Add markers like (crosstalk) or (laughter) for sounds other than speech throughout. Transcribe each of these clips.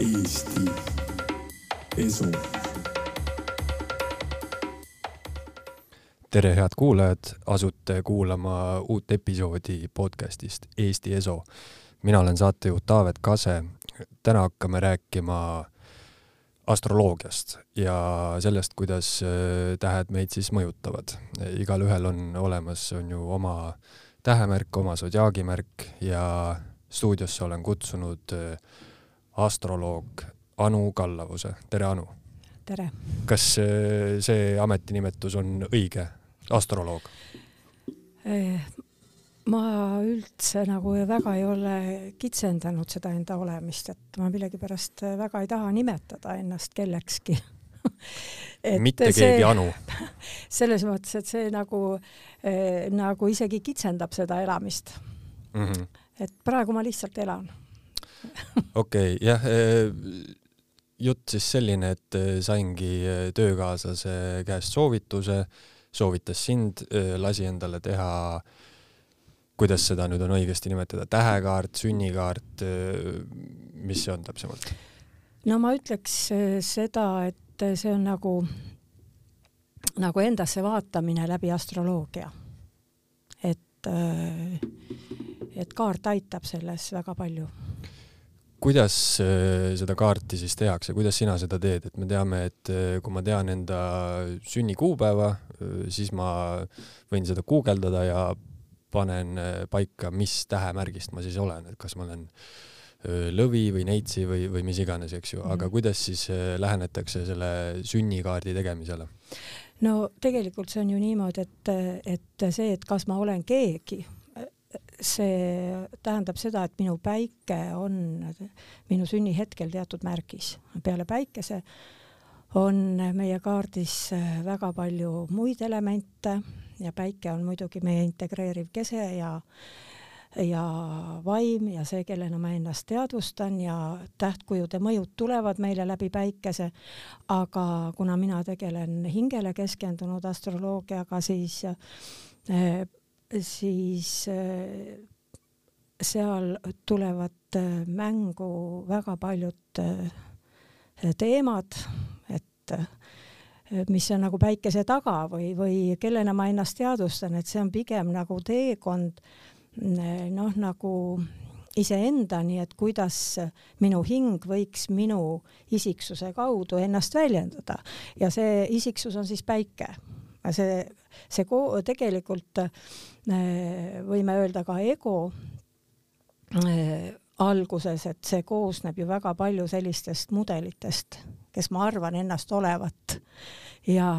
Eesti Esu. tere, head kuulajad, asute kuulama uut episoodi podcastist Eesti Eso. mina olen saatejuht Taavet Kase. täna hakkame rääkima astroloogiast ja sellest, kuidas äh, tähed meid siis mõjutavad. igalühel on olemas, on ju oma tähemärk, oma sodjaagimärk ja stuudiosse olen kutsunud äh, astroloog Anu Kallavuse. tere, Anu! tere! kas äh, see ametinimetus on õige, astroloog? ma üldse nagu väga ei ole kitsendanud seda enda olemist, et ma millegipärast väga ei taha nimetada ennast kellekski (laughs) mitte see, keegi Anu. (laughs) selles mõttes, et see nagu eh,, nagu isegi kitsendab seda elamist mm. -hmm. et praegu ma lihtsalt elan (laughs) okei okay,, jah eh, jutt siis selline, et eh, saingi eh, töökaaslase käest soovituse, soovitas sind, lasi endale teha kuidas seda nüüd on õigesti nimetada, tähekaart, sünnikaart, mis see on täpsemalt? no ma ütleks seda, et see on nagu, nagu endasse vaatamine läbi astroloogia. et, et kaart aitab selles väga palju kuidas äh, seda kaarti siis tehakse, kuidas sina seda teed, et me teame, et kui ma tean enda sünnikuupäeva, siis ma võin seda guugeldada ja panen äh, paika, mis tähemärgist ma siis olen, et kas ma olen äh, lõvi või neitsi või, või mis iganes, eks ju, aga mhm. kuidas siis äh, lähenetakse selle sünnikaardi tegemisele? no tegelikult see on ju niimoodi, et, et see, et kas ma olen keegi, see tähendab seda, et minu päike on minu sünnihetkel teatud märgis. peale päikese on meie kaardis väga palju muid elemente ja päike on muidugi meie integreeriv kese ja ja vaim ja see, kellena ma ennast teadvustan ja tähtkujude mõjud tulevad meile läbi päikese, aga kuna mina tegelen hingele keskendunud astroloogiaga, siis eh, siis eh, seal tulevad mängu väga paljud eh, teemad, et mis on nagu päikese taga või, või kellena ma ennast teadvustan, et see on pigem nagu teekond noh, nagu iseendani, et kuidas minu hing võiks minu isiksuse kaudu ennast väljendada ja see isiksus on siis päike. see, see tegelikult võime öelda ka ego alguses, et see koosneb ju väga palju sellistest mudelitest, kes ma arvan ennast olevat. Ja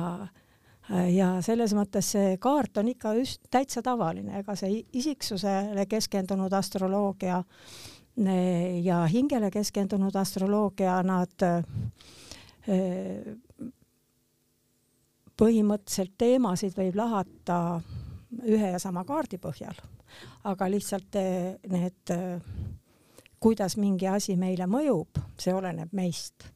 ja selles mõttes see kaart on ikka just täitsa tavaline, ega see isiksusele keskendunud astroloogia ja hingele keskendunud astroloogia, nad põhimõtteliselt teemasid võib lahata ühe ja sama kaardi põhjal, aga lihtsalt need kuidas mingi asi meile mõjub, see oleneb meist.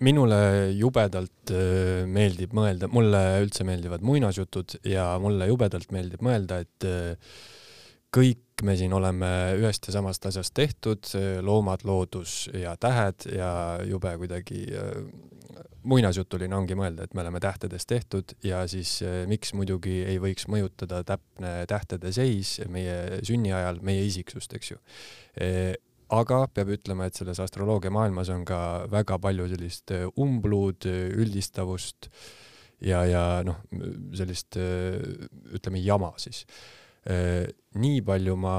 Minule jubedalt äh, meeldib mõelda, mulle üldse meeldivad muinasjutud ja mulle jubedalt meeldib mõelda, et äh, kõik me siin oleme ühest ja samast asjast tehtud, loomad, loodus ja tähed ja jube kuidagi äh, muinasjutuline ongi mõelda, et me oleme tähtedest tehtud ja siis miks muidugi ei võiks mõjutada täpne tähtede seis meie sünniajal meie isiksust, eks ju aga peab ütlema, et selles astroloogia maailmas on ka väga palju sellist äh, umbluud, äh, üldistavust ja, ja noh, sellist äh, ütleme jama siis. Nii palju ma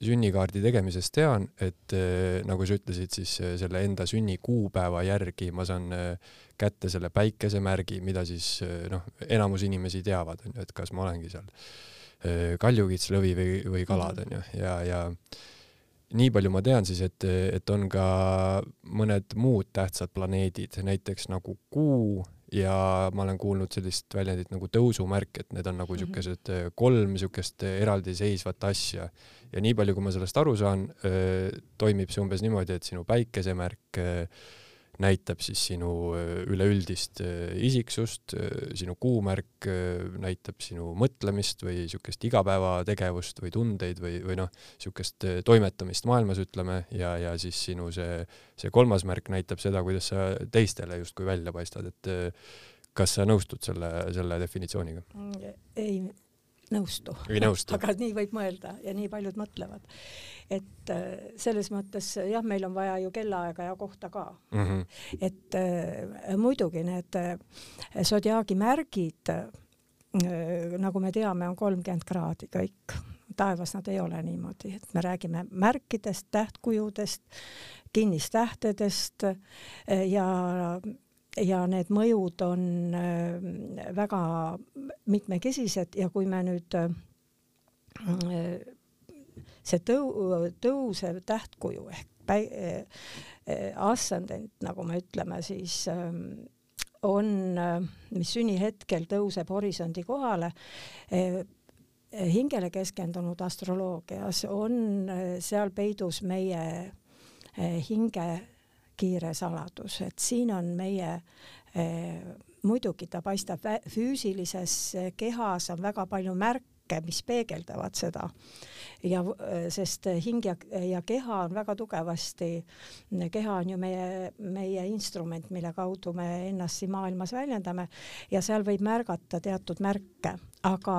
sünnikaardi tegemisest tean, et nagu sa ütlesid, siis selle enda sünnikuupäeva järgi ma saan kätte selle päikesemärgi, mida siis noh, enamus inimesi teavad, onju, et kas ma olengi seal kaljukits, lõvi või, või kalad, onju, ja, ja nii palju ma tean siis, et, et on ka mõned muud tähtsad planeedid, näiteks nagu Kuu ja ma olen kuulnud sellist väljendit nagu tõusumärk, et need on nagu mhm. siukesed mm -hmm. kolm siukest eraldiseisvat asja. ja nii palju, kui ma sellest aru saan, toimib see umbes niimoodi, et sinu päikesemärk näitab siis sinu üleüldist isiksust, sinu kuumärk näitab sinu mõtlemist või niisugust igapäevategevust või tundeid või, või noh, niisugust toimetamist maailmas, ütleme, ja, ja siis sinu see, see kolmas märk näitab seda, kuidas sa teistele justkui välja paistad, et kas sa nõustud selle, selle definitsiooniga? ei nõustu. ei nõustu (laughs) aga nii võib mõelda ja nii paljud mõtlevad. et äh, selles mõttes jah, meil on vaja ju kellaaega ja kohta ka mm. -hmm. et äh, muidugi need äh, sodiaagi märgid äh,, nagu me teame, on kolmkümmend kraadi kõik taevas nad ei ole niimoodi, et me räägime märkidest, tähtkujudest, kinnistähtedest äh, ja ja need mõjud on äh, väga mitmekesised ja kui me nüüd äh, see tõu-, tõusev tähtkuju ehk päi-, äh, ascendent, nagu me ütleme, siis on, mis sünnihetkel tõuseb horisondi kohale, hingele keskendunud astroloogias on seal peidus meie hinge kiire saladus, et siin on meie eh, muidugi ta paistab füüsilises kehas on väga palju märke, mis peegeldavad seda. Ja sest hing ja, ja keha on väga tugevasti, keha on ju meie, meie instrument, mille kaudu me ennast siin maailmas väljendame ja seal võib märgata teatud märke, aga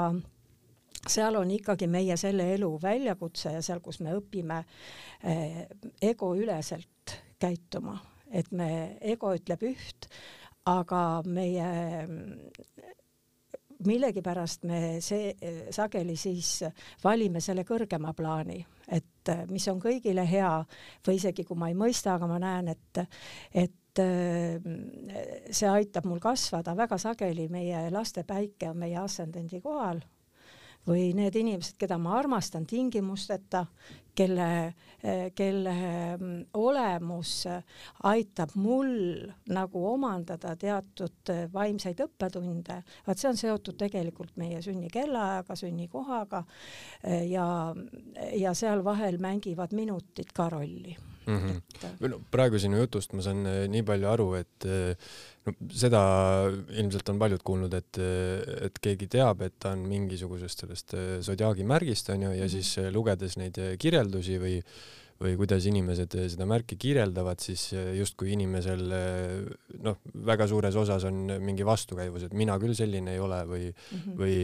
seal on ikkagi meie selle elu väljakutse ja seal, kus me õpime eh, egoüleselt käituma, et me, ego ütleb üht, aga meie millegipärast me see sageli siis valime selle kõrgema plaani, et mis on kõigile hea või isegi kui ma ei mõista, aga ma näen, et, et see aitab mul kasvada, väga sageli meie laste päike on meie ascendendi kohal või need inimesed, keda ma armastan tingimusteta, kelle, kelle mm, olemus aitab mul nagu omandada teatud vaimseid õppetunde, vaat see on seotud tegelikult meie sünnikellaajaga, sünnikohaga ja, ja seal vahel mängivad minutid ka rolli mm. -hmm. et no, praegu sinu jutust ma saan eh, nii palju aru, et eh, no seda ilmselt on paljud kuulnud, et, et keegi teab, et ta on mingisugusest sellest sodiaagi märgist onju ja mm -hmm. siis lugedes neid kirjeldusi või või kuidas inimesed seda märki kirjeldavad, siis justkui inimesel noh, väga suures osas on mingi vastukäivus, et mina küll selline ei ole või mm, -hmm. või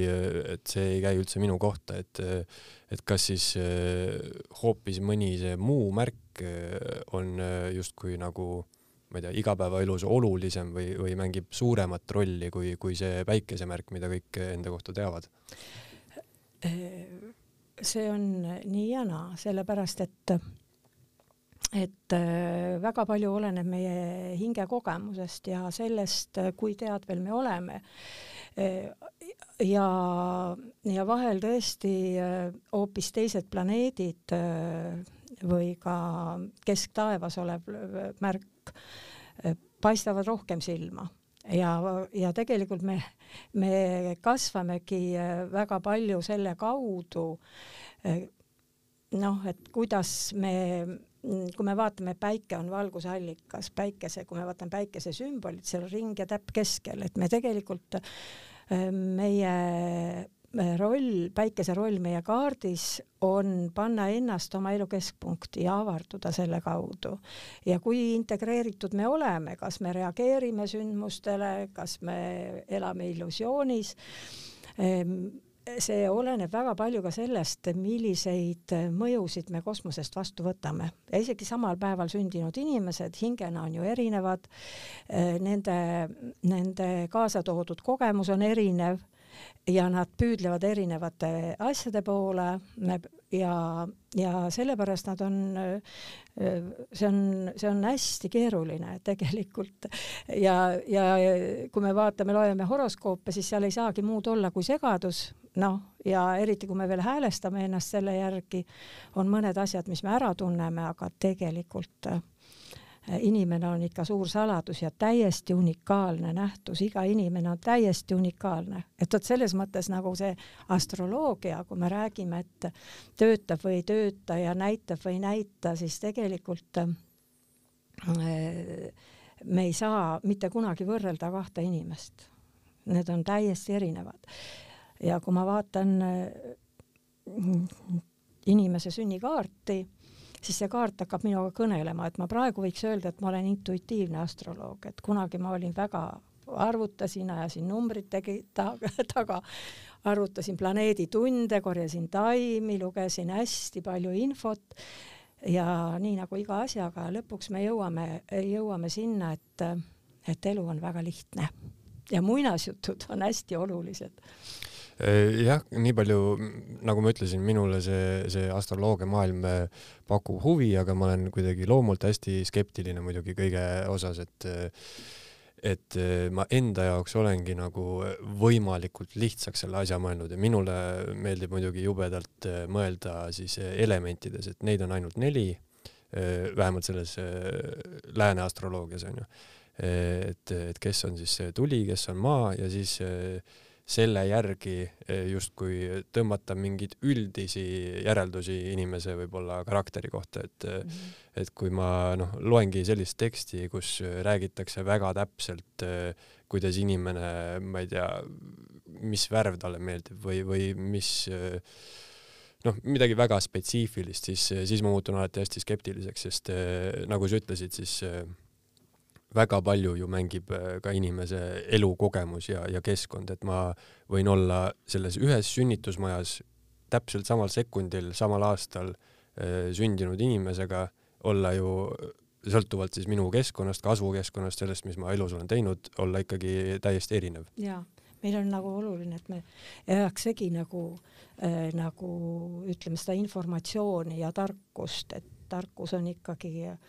et see ei käi üldse minu kohta, et et kas siis hoopis mõni see muu märk Äh, on äh, justkui nagu ma ei tea, igapäevaelus olulisem või, või mängib suuremat rolli kui, kui see päikesemärk, mida kõik enda kohta teavad? see on nii ja naa, sellepärast et et äh, väga palju oleneb meie hingekogemusest ja sellest, kui teadvel me oleme. ja, ja vahel tõesti hoopis teised planeedid või ka kesktaevas olev märk eh, paistavad rohkem silma. Ja, ja tegelikult me, me kasvamegi eh, väga palju selle kaudu, eh, noh, et kuidas me, kui me vaatame, päike on valgusallikas, päikese, kui me vaatame päikese sümbolit, seal ring ja täpp keskel, et me tegelikult meie roll, päikese roll meie kaardis on panna ennast oma elu keskpunkti ja avarduda selle kaudu. ja kui integreeritud me oleme, kas me reageerime sündmustele, kas me elame illusioonis, ehm, see oleneb väga palju ka sellest, milliseid mõjusid me kosmosest vastu võtame. ja isegi samal päeval sündinud inimesed hingena on ju erinevad, ehm, nende, nende kaasa toodud kogemus on erinev ja nad püüdlevad erinevate asjade poole ja, ja sellepärast nad on, see on, see on hästi keeruline tegelikult. Ja, ja kui me vaatame, loeme horoskoope, siis seal ei saagi muud olla kui segadus, noh, ja eriti kui me veel häälestame ennast selle järgi, on mõned asjad, mis me ära tunneme, aga tegelikult inimene on ikka suur saladus ja täiesti unikaalne nähtus, iga inimene on täiesti unikaalne, et vot selles mõttes nagu see astroloogia, kui me räägime, et töötab või ei tööta ja näitab või ei näita, siis tegelikult äh, me ei saa mitte kunagi võrrelda kahte inimest. Need on täiesti erinevad. ja kui ma vaatan inimese sünnikaarti, siis see kaart hakkab minuga kõnelema, et ma praegu võiks öelda, et ma olen intuitiivne astroloog, et kunagi ma olin väga, arvutasin, ajasin numbrid tegi taga, (laughs) taga, arvutasin planeeditunde, korjasin taimi, lugesin hästi palju infot ja nii nagu iga asjaga, lõpuks me jõuame, jõuame sinna, et, et elu on väga lihtne. Ja muinasjutud on hästi olulised jah, nii palju, nagu ma ütlesin, minule see, see astroloogia maailm äh, pakub huvi, aga ma olen kuidagi loomult hästi skeptiline muidugi kõige osas, et et ma enda jaoks olengi nagu võimalikult lihtsaks selle asja mõelnud ja minule meeldib muidugi jubedalt äh, mõelda siis elementides, et neid on ainult neli, vähemalt selles lääne astroloogias onju. et, et kes on siis tuli, kes on maa ja siis äh, selle järgi eh, justkui tõmmata mingeid üldisi järeldusi inimese võib-olla karakteri kohta, et mm -hmm. et kui ma noh, loengi sellist teksti, kus räägitakse väga täpselt, eh, kuidas inimene, ma ei tea, mis värv talle meeldib või, või mis noh, midagi väga spetsiifilist, siis, siis ma muutun alati hästi skeptiliseks, sest nagu sa ütlesid, siis väga palju ju mängib äh, ka inimese elukogemus ja, ja keskkond, et ma võin olla selles ühes sünnitusmajas täpselt samal sekundil, samal aastal äh, sündinud inimesega, olla ju sõltuvalt siis minu keskkonnast, kasvukeskkonnast, sellest, mis ma elus olen teinud, olla ikkagi täiesti erinev. jaa, meil on nagu oluline, et me ei ajaks segi nagu äh,, nagu ütleme seda informatsiooni ja tarkust, et tarkus on ikkagi äh,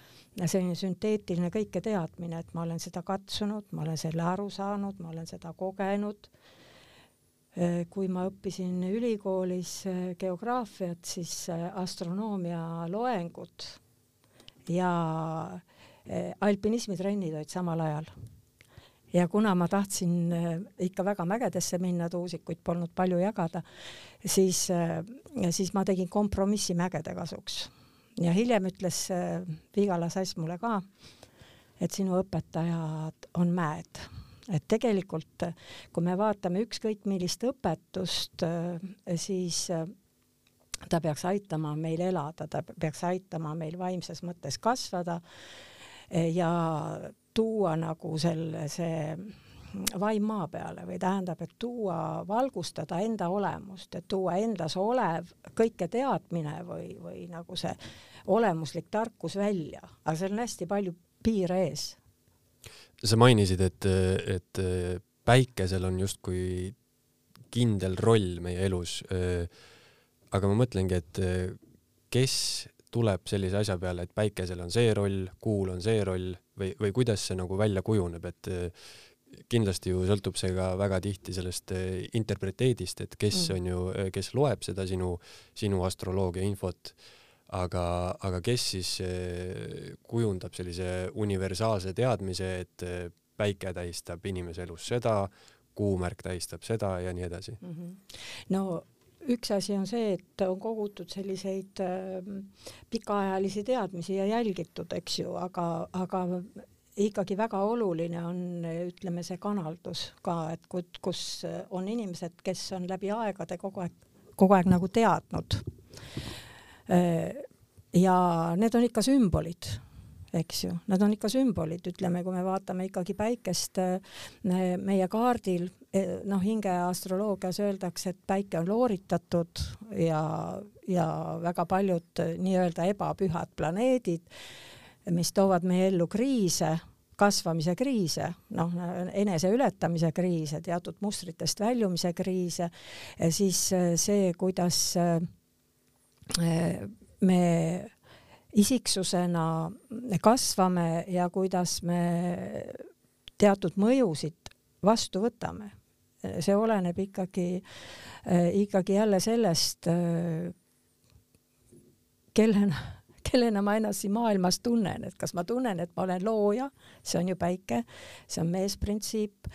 selline sünteetiline kõiketeadmine, et ma olen seda katsunud, ma olen selle aru saanud, ma olen seda kogenud. kui ma õppisin ülikoolis eh, geograafiat, siis eh, astronoomia loengud ja alpinismitrennid olid samal ajal. ja kuna ma tahtsin ikka väga mägedesse minna, tuusikuid polnud palju jagada, siis, siis ma tegin kompromissi mägede kasuks ja hiljem ütles äh, Vigala Sass mulle ka, et sinu õpetajad on mäed, et tegelikult kui me vaatame ükskõik millist õpetust, äh, siis äh, ta peaks aitama meil elada, ta peaks aitama meil vaimses mõttes kasvada ja tuua nagu selle, see vaim maa peale või tähendab, et tuua, valgustada enda olemust, et tuua endas olev kõike teadmine või, või nagu see olemuslik tarkus välja, aga seal on hästi palju piire ees. sa mainisid, et, et päikesel on justkui kindel roll meie elus. aga ma mõtlengi, et kes tuleb sellise asja peale, et päikesel on see roll, kuul on see roll või, või kuidas see nagu välja kujuneb, et kindlasti ju sõltub see ka väga tihti sellest eh, interpreteedist, et kes mm. on ju, eh, kes loeb seda sinu, sinu astroloogia infot, aga, aga kes siis eh, kujundab sellise universaalse teadmise, et päike tähistab inimese elus seda, kuumärk tähistab seda ja nii edasi mm. -hmm. no üks asi on see, et on kogutud selliseid äh, pikaajalisi teadmisi ja jälgitud, eks ju, aga, aga ikkagi väga oluline on, ütleme, see kanaldus ka, et kus on inimesed, kes on läbi aegade kogu aeg, kogu aeg nagu teadnud. ja need on ikka sümbolid, eks ju, nad on ikka sümbolid, ütleme, kui me vaatame ikkagi päikest meie kaardil, noh, hingeastroloogias öeldakse, et päike on looritatud ja, ja väga paljud nii-öelda ebapühad planeedid mis toovad meie ellu kriise, kasvamise kriise, noh, enese ületamise kriise, teatud mustritest väljumise kriise, siis äh, see, kuidas äh, me isiksusena kasvame ja kuidas me teatud mõjusid vastu võtame. see oleneb ikkagi, ikkagi jälle sellest, kellena kellena ma ennast siin maailmas tunnen, et kas ma tunnen, et ma olen looja, see on ju päike, see on meesprintsiip.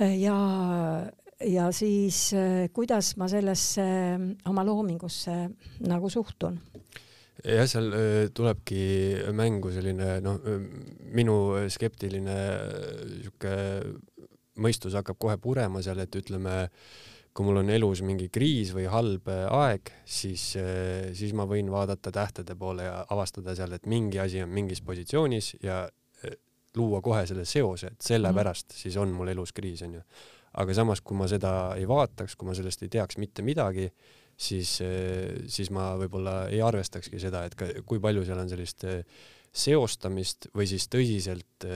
ja, ja siis kuidas ma sellesse oma loomingusse nagu suhtun jah, seal tulebki mängu selline noh, minu skeptiline sihuke mõistus hakkab kohe purema seal, et ütleme, kui mul on elus mingi kriis või halb aeg, siis, siis ma võin vaadata tähtede poole ja avastada seal, et mingi asi on mingis positsioonis ja luua kohe selle seose, et sellepärast mm. siis on mul elus kriis, onju. aga samas, kui ma seda ei vaataks, kui ma sellest ei teaks mitte midagi, siis, siis ma võib-olla ei arvestakski seda, et ka, kui palju seal on sellist eh, seostamist või siis tõsiselt,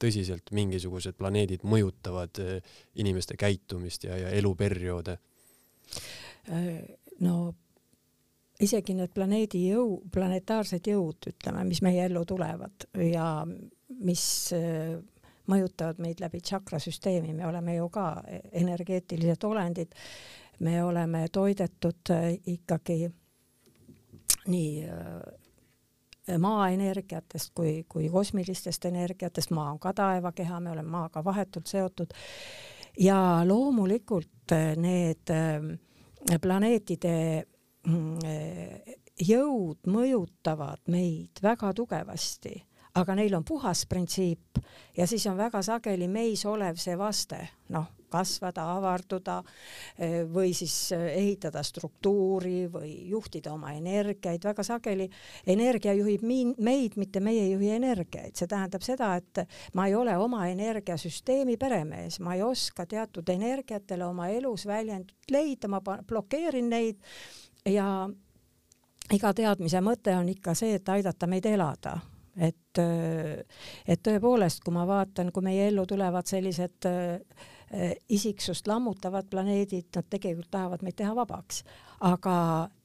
tõsiselt mingisugused planeedid mõjutavad eh, inimeste käitumist ja, ja eluperioode? no isegi need planeedi jõu, planetaarsed jõud, ütleme, mis meie ellu tulevad ja mis mõjutavad meid läbi tšakrasüsteemi, me oleme ju ka energeetilised olendid me oleme toidetud äh, ikkagi nii äh, maaenergiatest kui, kui kosmilistest energiatest, maa on ka taevakeha, me oleme maaga vahetult seotud. Ja loomulikult äh, need planeetide mm, jõud mõjutavad meid väga tugevasti, aga neil on puhas printsiip ja siis on väga sageli meis olev see vaste, noh, kasvada, avarduda eh, või siis eh, ehitada struktuuri või juhtida oma energiaid, väga sageli energia juhib meid, mitte meie ei juhi energiaid, see tähendab seda, et ma ei ole oma energiasüsteemi peremees, ma ei oska teatud energiatele oma elus väljendit leida, ma blokeerin neid. Ja iga teadmise mõte on ikka see, et aidata meid elada. Et, et tõepoolest, kui ma vaatan, kui meie ellu tulevad sellised Äh, isiksust lammutavad planeedid, nad tegelikult tahavad meid teha vabaks. aga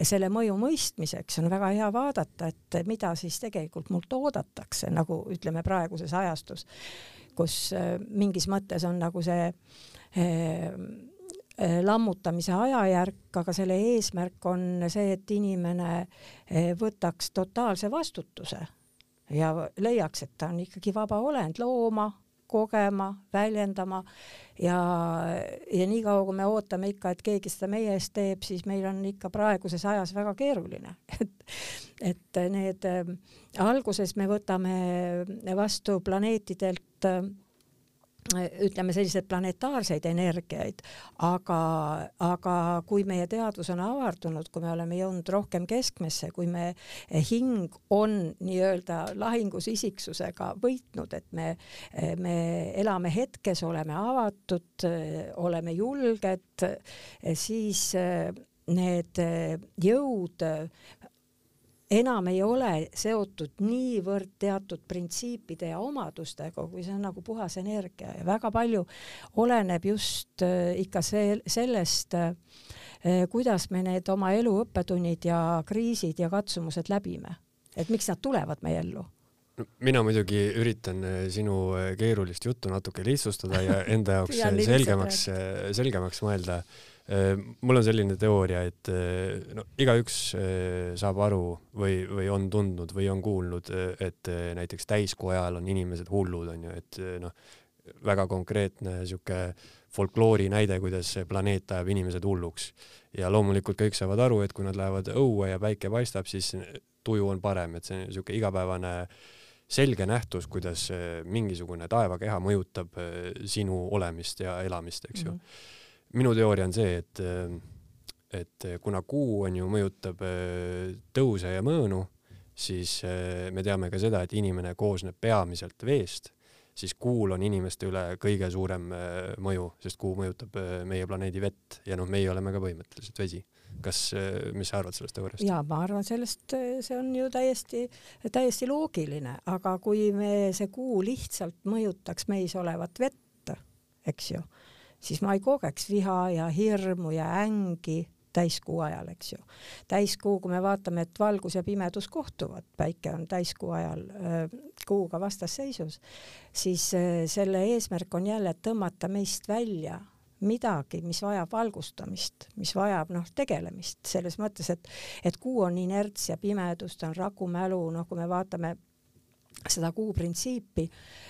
selle mõju mõistmiseks on väga hea vaadata, et mida siis tegelikult mult oodatakse, nagu ütleme praeguses ajastus, kus äh, mingis mõttes on nagu see eh, lammutamise ajajärk, aga selle eesmärk on see, et inimene võtaks totaalse vastutuse ja leiaks, et ta on ikkagi vaba olend, looma, kogema, väljendama. Ja, ja niikaua, kui me ootame ikka, et keegi seda meie eest teeb, siis meil on ikka praeguses ajas väga keeruline, (laughs) et, et need äh, alguses me võtame vastu planeetidelt äh, ütleme selliseid planetaarseid energiaid, aga, aga kui meie teadvus on avardunud, kui me oleme jõudnud rohkem keskmesse, kui me hing on nii-öelda lahingus isiksusega võitnud, et me, me elame hetkes, oleme avatud, oleme julged, siis need jõud enam ei ole seotud niivõrd teatud printsiipide ja omadustega, kui see on nagu puhas energia ja väga palju oleneb just äh, ikka see, sellest, äh, kuidas me need oma elu õppetunnid ja kriisid ja katsumused läbime, et miks nad tulevad meie ellu mina muidugi üritan äh, sinu keerulist juttu natuke lihtsustada ja (laughs) enda jaoks selgemaks, selgemaks mõelda Äh, mul on selline teooria, et äh, no igaüks äh, saab aru või, või on tundnud või on kuulnud, et näiteks täiskuu ajal on inimesed hullud, onju, et noh, väga konkreetne sihuke folkloori näide, kuidas see planeet ajab inimesed hulluks. ja loomulikult kõik saavad aru, et kui nad lähevad õue ja päike paistab, siis tuju on parem, et see on sihuke igapäevane selge nähtus, kuidas mingisugune taevakeha mõjutab sinu olemist ja elamist, eks ju mm -hmm minu teooria on see, et, et kuna kuu on ju, mõjutab äh, tõuse ja mõõnu, siis äh, me teame ka seda, et inimene koosneb peamiselt veest, siis kuul on inimeste üle kõige suurem äh, mõju, sest kuu mõjutab meie planeedi vett ja noh, meie oleme ka põhimõtteliselt vesi. Kas, mis sa arvad sellest teooriast? ja ma arvan sellest, see on ju täiesti, täiesti loogiline, aga kui me, see kuu lihtsalt mõjutaks meis olevat vett, eks ju siis ma ei kogeks viha ja hirmu ja ängi täiskuu ajal, eks ju. täiskuu, kui me vaatame, et valgus ja pimedus kohtuvad, päike on täiskuu ajal äh, kuuga vastasseisus, siis äh, selle eesmärk on jälle tõmmata meist välja midagi, mis vajab valgustamist, mis vajab noh, tegelemist selles mõttes, et, et kuu on inerts ja pimedus, ta on rakumälu, noh, kui me vaatame seda kuu printsiipi,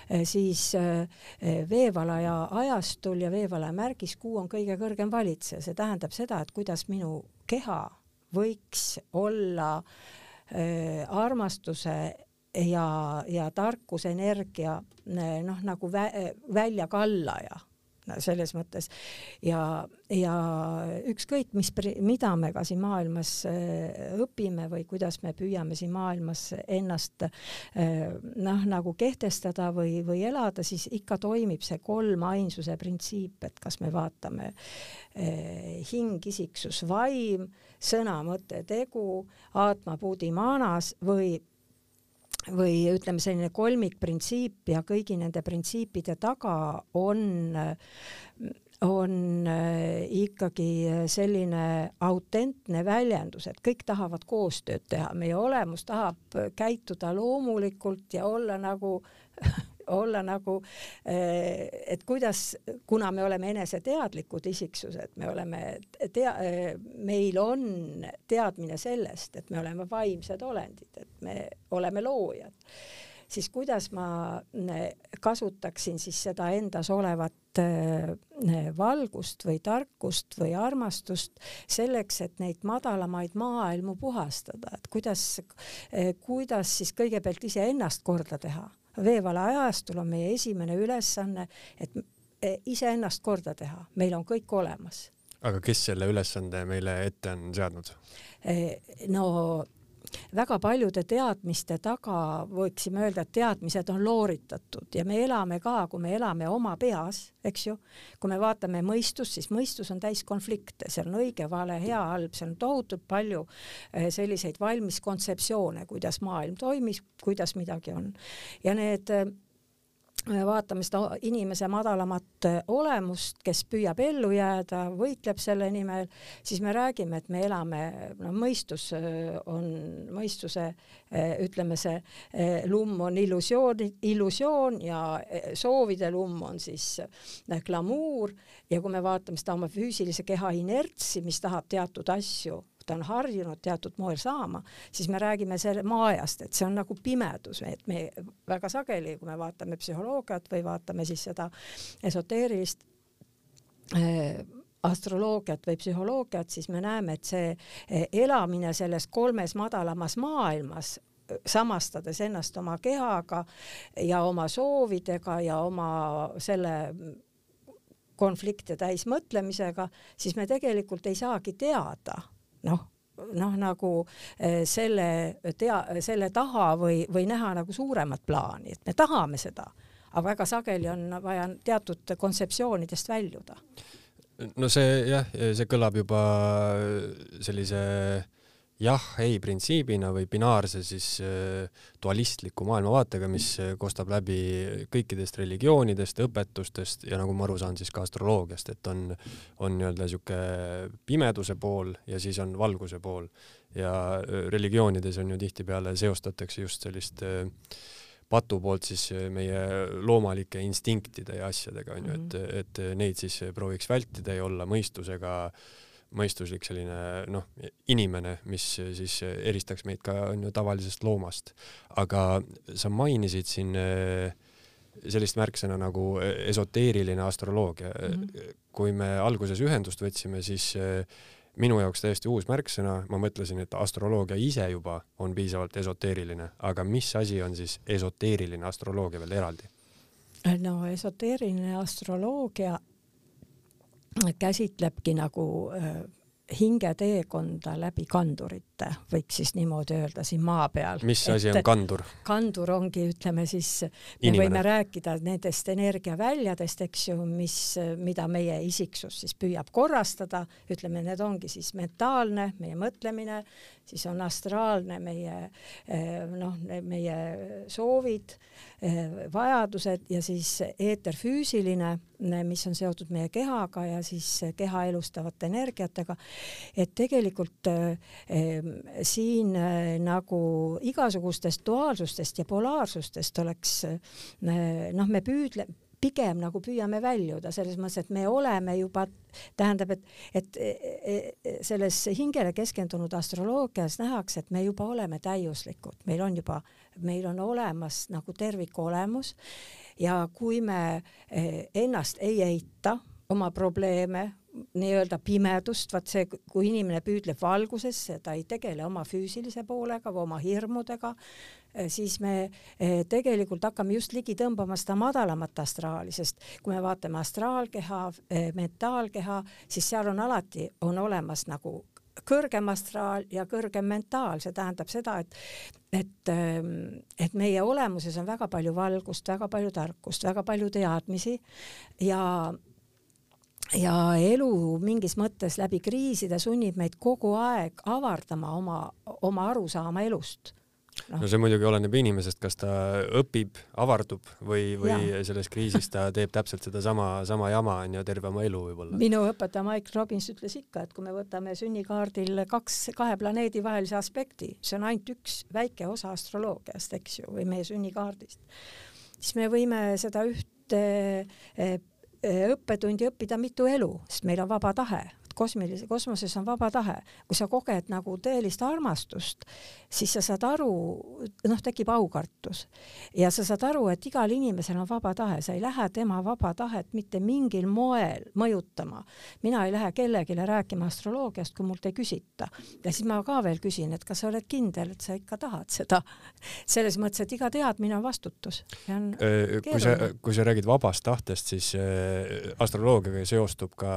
eh, siis eh, eh, veevalaja ajastul ja veevalaja märgis kuu on kõige kõrgem valitseja, see tähendab seda, et kuidas minu keha võiks olla armastuse ja, ja tarkusenergia noh, nagu vä väljakallaja selles mõttes. Ja, ja ükskõik, mis, mida me ka siin maailmas äh, õpime või kuidas me püüame siin maailmas ennast äh, noh, nagu kehtestada või, või elada, siis ikka toimib see kolmainsuse printsiip, et kas me vaatame äh, hing, isiksus, vaim, sõna, mõte, tegu, aatma, puudimaanas või või ütleme, selline kolmikprintsiip ja kõigi nende printsiipide taga on, on äh, ikkagi selline autentne väljendus, et kõik tahavad koostööd teha, meie olemus tahab käituda loomulikult ja olla nagu (laughs) olla nagu, eh, et kuidas, kuna me oleme eneseteadlikud isiksused, me oleme tea-, eh, meil on teadmine sellest, et me oleme vaimsed olendid, et me oleme loojad, siis kuidas ma eh, kasutaksin siis seda endas olevat valgust või tarkust või armastust selleks, et neid madalamaid maailmu puhastada, et kuidas, kuidas siis kõigepealt iseennast korda teha veevale ajastul on meie esimene ülesanne, et e, iseennast korda teha, meil on kõik olemas. aga kes selle ülesande meile ette on seadnud? E, no väga paljude teadmiste taga võiksime öelda, et teadmised on looritatud ja me elame ka, kui me elame oma peas, eks ju, kui me vaatame mõistust, siis mõistus on täis konflikte, seal on õige, vale, hea, halb, seal on tohutult palju eh, selliseid valmis kontseptsioone, kuidas maailm toimis, kuidas midagi on. ja need vaatame seda inimese madalamat äh, olemust, kes püüab ellu jääda, võitleb selle nimel, siis me räägime, et me elame, no mõistus äh, on, mõistuse äh, ütleme, see lumm on illusioon, illusioon ja soovide lumm on siis glamuur. Ja kui me vaatame seda oma füüsilise keha inertsi, mis tahab teatud asju ta on harjunud teatud moel saama, siis me räägime selle maajast, et see on nagu pimedus, et me väga sageli, kui me vaatame psühholoogiat või vaatame siis seda esoteerilist äh, astroloogiat või psühholoogiat, siis me näeme, et see eh, elamine selles kolmes madalamas maailmas samastades ennast oma kehaga ja oma soovidega ja oma selle konflikte täis mõtlemisega, siis me tegelikult ei saagi teada noh, noh nagu eh, selle tea, selle taha või, või näha nagu suuremat plaani, et me tahame seda, aga väga sageli on vaja teatud kontseptsioonidest väljuda. no see jah, see kõlab juba sellise jah-ei printsiibina või binaarse siis äh, dualistliku maailmavaatega, mis äh, kostab läbi kõikidest religioonidest, õpetustest ja nagu ma aru saan, siis ka astroloogiast, et on, on nii-öelda sihuke pimeduse pool ja siis on valguse pool ja äh, religioonides on ju tihtipeale seostatakse just sellist patu poolt siis meie loomalike instinktide ja asjadega onju, et, mhm. et neid siis prooviks vältida ja olla mõistusega äh, mõistuslik selline noh, inimene, mis siis eristaks meid ka on ju tavalisest loomast. aga sa mainisid siin eh, sellist märksõna nagu esoteeriline astroloogia mm. -hmm. kui me alguses ühendust võtsime, siis eh, minu jaoks täiesti uus märksõna, ma mõtlesin, et astroloogia ise juba on piisavalt esoteeriline, aga mis asi on siis esoteeriline astroloogia veel eraldi? no esoteeriline astroloogia käsitlebki nagu äh, hingeteekonda läbi kandurite, võiks siis niimoodi öelda siin maa peal. mis asi on kandur? kandur ongi, ütleme siis, me Inimene. võime rääkida nendest energiaväljadest, eks ju, mis, mida meie isiksus siis püüab korrastada, ütleme, need ongi siis mentaalne, meie mõtlemine, siis on astraalne meie eh, noh, meie soovid, eh, vajadused ja siis eeterfüüsiline, mis on seotud meie kehaga ja siis keha elustavate energiatega. Et tegelikult äh, siin nagu igasugustest duaalsustest ja polaarsustest oleks noh, me püüdle-, pigem nagu püüame väljuda selles mõttes, et me oleme juba, tähendab, et, et e, e, selles hingele keskendunud astroloogias nähakse, et me juba oleme täiuslikud, meil on juba, meil on olemas nagu tervikolemus ja kui me e, ennast ei eita, oma probleeme nii-öelda pimedust, vaat see, kui inimene püüdleb valgusesse, ta ei tegele oma füüsilise poolega või oma hirmudega, eh, siis me eh, tegelikult hakkame just ligi tõmbama seda madalamat astraali, sest kui me vaatame astraalkeha, eh, mentaalkeha, siis seal on alati, on olemas nagu kõrgem astraal ja kõrgem mentaal, see tähendab seda, et et, ehm, et meie olemuses on väga palju valgust, väga palju tarkust, väga palju teadmisi ja ja elu mingis mõttes läbi kriiside sunnib meid kogu aeg avardama oma, oma arusaama elust no. no see muidugi oleneb inimesest, kas ta õpib, avardub või, või ja. selles kriisis ta teeb täpselt sedasama, sama jama onju terve oma elu võib-olla. minu õpetaja Mike Robbins ütles ikka, et kui me võtame sünnikaardil kaks, kahe planeedi vahelise aspekti, see on ainult üks väike osa astroloogiast, eks ju, või meie sünnikaardist, siis me võime seda ühte eh, õppetundi õppida mitu elu, sest meil on vaba tahe, kosmilise, kosmoses on vaba tahe. kui sa koged nagu tõelist armastust, siis sa saad aru, noh, tekib aukartus ja sa saad aru, et igal inimesel on vaba tahe, sa ei lähe tema vaba tahet mitte mingil moel mõjutama. mina ei lähe kellelegi rääkima astroloogiast, kui mult ei küsita. ja siis ma ka veel küsin, et kas sa oled kindel, et sa ikka tahad seda. (laughs) selles mõttes, et iga teadmine on vastutus. kui sa, kui sa räägid vabast tahtest, siis astroloogiaga seostub ka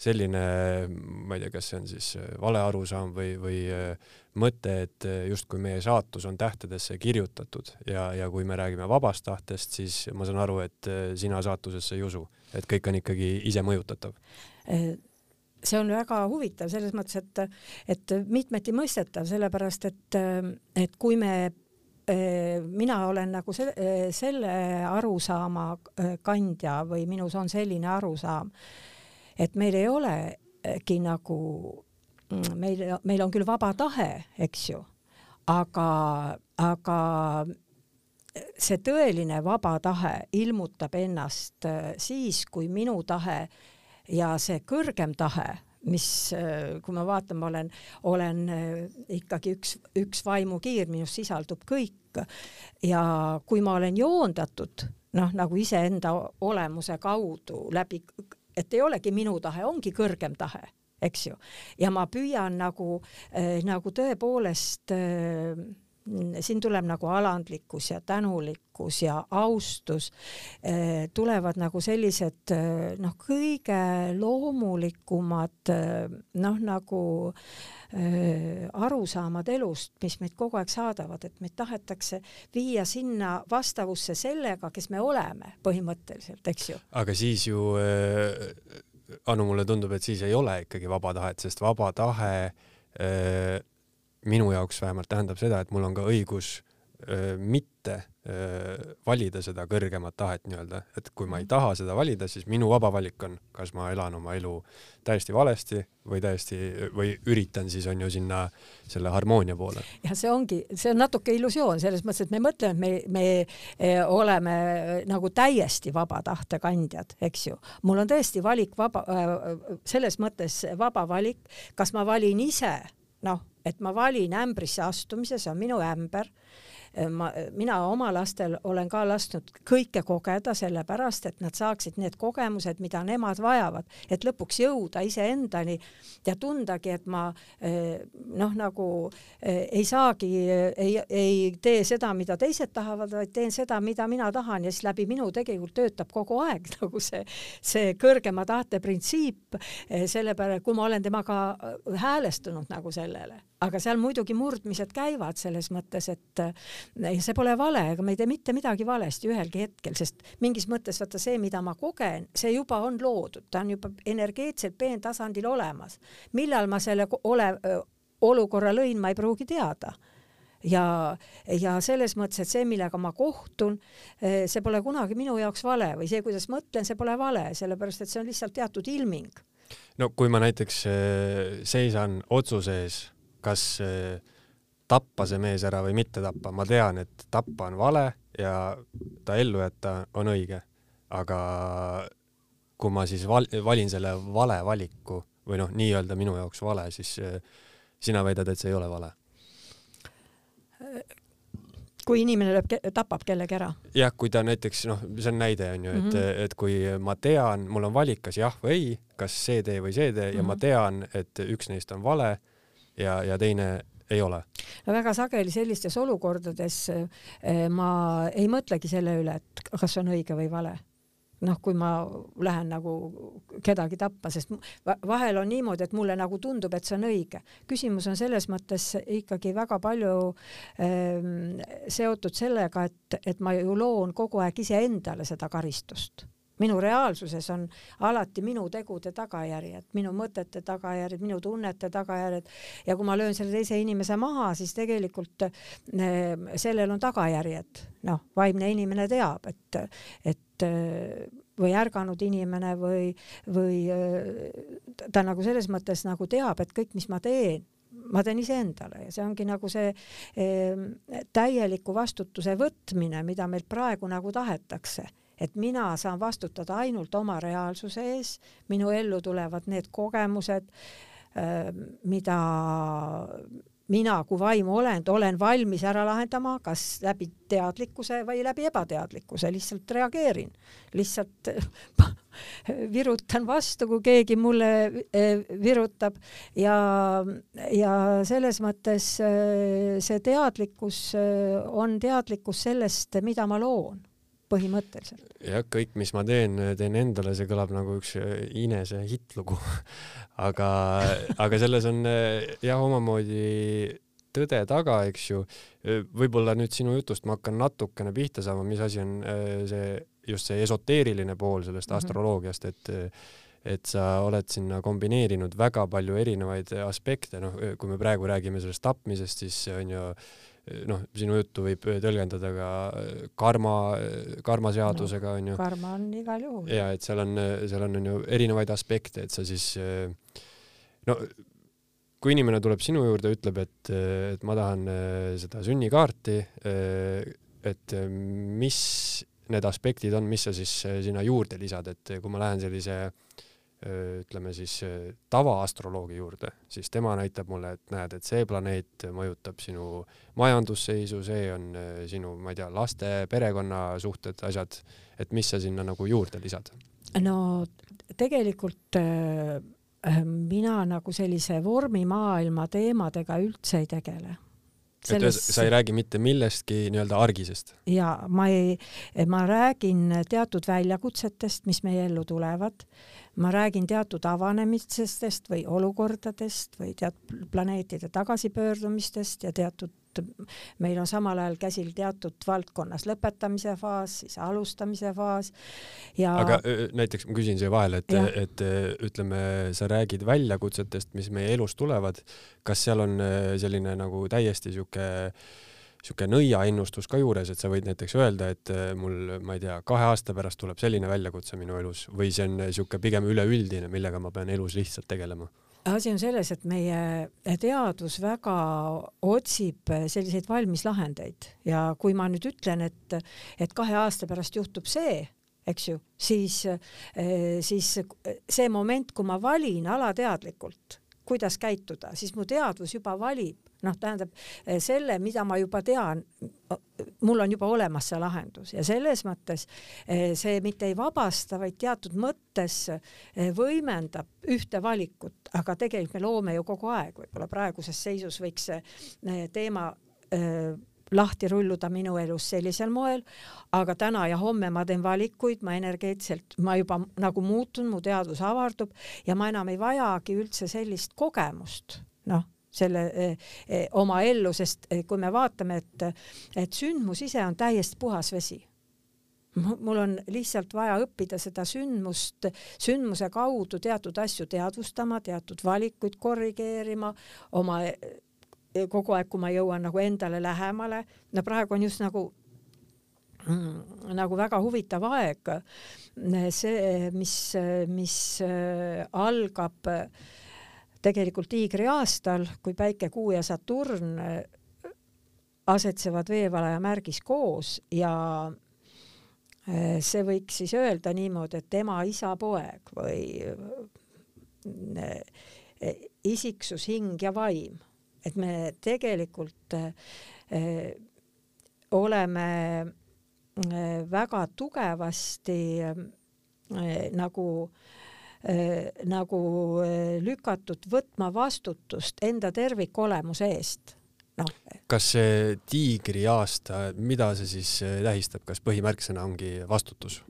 selline, ma ei tea, kas see on siis äh, vale arusaam või, või äh, mõte, et äh, justkui meie saatus on tähtedesse kirjutatud ja, ja kui me räägime vabast tahtest, siis ma saan aru, et sina saatusesse ei usu, et kõik on ikkagi ise mõjutatav. See on väga huvitav selles mõttes, et, et mitmeti mõistetav, sellepärast et, et kui me mina olen nagu se selle arusaama kandja või minus on selline arusaam, et meil ei olegi nagu, mm, meil, meil on küll vaba tahe, eks ju, aga, aga see tõeline vaba tahe ilmutab ennast äh, siis, kui minu tahe ja see kõrgem tahe, mis, äh, kui me vaatame, olen, olen äh, ikkagi üks, üks vaimukiir, minus sisaldub kõik ja kui ma olen joondatud, noh, nagu iseenda olemuse kaudu läbi et ei olegi minu tahe, ongi kõrgem tahe, eks ju. ja ma püüan nagu äh,, nagu tõepoolest äh, siin tuleb nagu alandlikkus ja tänulikkus ja austus äh,, tulevad nagu sellised äh, noh, kõige loomulikumad äh, noh, nagu arusaamad elust, mis meid kogu aeg saadavad, et meid tahetakse viia sinna vastavusse sellega, kes me oleme põhimõtteliselt, eks ju. aga siis ju Anu, mulle tundub, et siis ei ole ikkagi vaba tahet, sest vaba tahe äh, minu jaoks vähemalt tähendab seda, et mul on ka õigus öö, mitte öö, valida seda kõrgemat tahet nii-öelda, et kui ma ei taha seda valida, siis minu vaba valik on, kas ma elan oma elu täiesti valesti või täiesti või üritan siis on ju sinna selle harmoonia poole. ja see ongi, see on natuke illusioon selles mõttes, et me mõtleme, et me, me oleme nagu täiesti vaba tahte kandjad, eks ju. mul on tõesti valik vaba, selles mõttes vaba valik, kas ma valin ise noh, et ma valin ämbrisse astumise, see on minu ämber ma, mina oma lastel olen ka lasknud kõike kogeda, sellepärast et nad saaksid need kogemused, mida nemad vajavad, et lõpuks jõuda iseendani ja tundagi, et ma äh, noh, nagu äh, ei saagi, ei, ei tee seda, mida teised tahavad, vaid teen seda, mida mina tahan ja siis läbi minu tegelikult töötab kogu aeg (laughs) nagu see, see kõrgema tahte printsiip, sellepärast kui ma olen temaga häälestunud nagu sellele aga seal muidugi murdmised käivad selles mõttes, et ja see pole vale, ega me ei tee mitte midagi valesti ühelgi hetkel, sest mingis mõttes vaata see, mida ma kogen, see juba on loodud, ta on juba energeetselt peentasandil olemas. millal ma selle ole, olukorra lõin, ma ei pruugi teada ja, ja selles mõttes, et see, millega ma kohtun, see pole kunagi minu jaoks vale või see, kuidas mõtlen, see pole vale, sellepärast et see on lihtsalt teatud ilming. no kui ma näiteks seisan otsuse ees kas eh, tappa see mees ära või mitte tappa, ma tean, et tappa on vale ja ta ellu jätta on õige, aga kui ma siis val valin selle vale valiku või noh, nii-öelda minu jaoks vale, siis eh, sina väidad, et see ei ole vale? kui inimene lööb, tapab kellegi ära. jah, kui ta näiteks noh, see on näide on ju, et mm, -hmm. et kui ma tean, mul on valik, kas jah või ei, kas see tee või see tee mm -hmm. ja ma mhm. tean, et üks neist on vale ja, ja teine ei ole? no väga sageli sellistes olukordades eh, ma ei mõtlegi selle üle, et kas on õige või vale noh, kui ma lähen nagu kedagi tappa, sest vahel on niimoodi, et mulle nagu tundub, et see on õige. küsimus on selles mõttes ikkagi väga palju ähm, seotud sellega, et, et ma ju loon kogu aeg iseendale seda karistust minu reaalsuses on alati minu tegude tagajärjed, minu mõtete tagajärjed, minu tunnete tagajärjed. Ja kui ma löön selle teise inimese maha, siis tegelikult äh, sellel on tagajärjed. noh, vaimne inimene teab, et, et või ärganud inimene või, või ta nagu selles mõttes nagu teab, et kõik, mis ma teen, ma teen iseendale. Ja see ongi nagu see eh, täieliku vastutuse võtmine, mida meilt praegu nagu tahetakse et mina saan vastutada ainult oma reaalsuse ees, minu ellu tulevad need kogemused, mida mina kui vaimuolend olen valmis ära lahendama, kas läbi teadlikkuse või läbi ebateadlikkuse, lihtsalt reageerin, lihtsalt (laughs) virutan vastu, kui keegi mulle eh, virutab. Ja, ja selles mõttes eh, see teadlikkus on teadlikkus sellest, mida ma loon põhimõtteliselt. jah, kõik, mis ma teen, teen endale, see kõlab nagu üks Inese hittlugu (laughs) aga, aga selles on jah, omamoodi tõde taga, eks ju. võib-olla nüüd sinu jutust ma hakkan natukene pihta saama, mis asi on see, just see esoteeriline pool sellest mm -hmm. astroloogiast, et et sa oled sinna kombineerinud väga palju erinevaid aspekte, noh, kui me praegu räägime sellest tapmisest, siis on ju noh, sinu juttu võib tõlgendada ka äh, karma, karmaseadusega onju no,. karma on igal juhul. ja et seal on, seal on onju erinevaid aspekte, et sa siis äh, no kui inimene tuleb sinu juurde, ütleb, et, et ma tahan äh, seda sünnikaarti, et mis need aspektid on, mis sa siis sinna juurde lisad, et kui ma lähen sellise äh, ütleme siis tavaastroloogi juurde, siis tema näitab mulle, et näed, et see planeet mõjutab sinu majandusseisu, see on sinu, ma ei tea, laste, perekonnasuhted, asjad, et mis sa sinna nagu juurde lisad? no tegelikult äh, mina nagu sellise vormimaailma teemadega üldse ei tegele selles... et sa ei räägi mitte millestki nii-öelda argisest? ja ma ei, ma räägin teatud väljakutsetest, mis meie ellu tulevad ma räägin teatud avanemistest või olukordadest või teatud planeetide tagasipöördumistest ja teatud meil on samal ajal käsil teatud valdkonnas lõpetamise faas, siis alustamise faas ja. aga näiteks ma küsin siia vahele, et, et ütleme, sa räägid väljakutsetest, mis meie elus tulevad, kas seal on selline nagu täiesti sihuke sihuke nõiaennustus ka juures, et sa võid näiteks öelda, et äh, mul, ma ei tea, kahe aasta pärast tuleb selline väljakutse minu elus või see on sihuke pigem üleüldine, millega ma pean elus lihtsalt tegelema? asi on selles, et meie teadus väga otsib selliseid valmis lahendeid ja kui ma nüüd ütlen, et, et kahe aasta pärast juhtub see, eks ju, siis, äh, siis see moment, kui ma valin alateadlikult, kuidas käituda, siis mu teadvus juba valib noh, tähendab eh, selle, mida ma juba tean, mul on juba olemas see lahendus ja selles mõttes eh, see mitte ei vabasta, vaid teatud mõttes eh, võimendab ühte valikut, aga tegelikult me loome ju kogu aeg, võib-olla praeguses seisus võiks see teema lahti rulluda minu elus sellisel moel, aga täna ja homme ma teen valikuid, ma energeetiliselt, ma juba nagu muutun, mu teadvus avardub ja ma enam ei vajagi üldse sellist kogemust, noh selle eh, eh, oma ellu, sest eh, kui me vaatame, et, et sündmus ise on täiesti puhas vesi. mul on lihtsalt vaja õppida seda sündmust, sündmuse kaudu teatud asju teadvustama, teatud valikuid korrigeerima, oma kogu aeg, kui ma jõuan nagu endale lähemale, no praegu on just nagu mm, nagu väga huvitav aeg. see, mis, mis algab äh, tegelikult tiigri aastal, kui Päike, Kuu ja Saturn äh, asetsevad veevalaja märgis koos ja äh, see võiks siis öelda niimoodi, et ema, isa, poeg või äh, isiksus, hing ja vaim, et me tegelikult oleme väga tugevasti nagu nagu lükatud võtma vastutust enda tervikolemuse eest noh. kas see tiigriaasta, mida see siis tähistab, kas põhimärksõna ongi vastutus?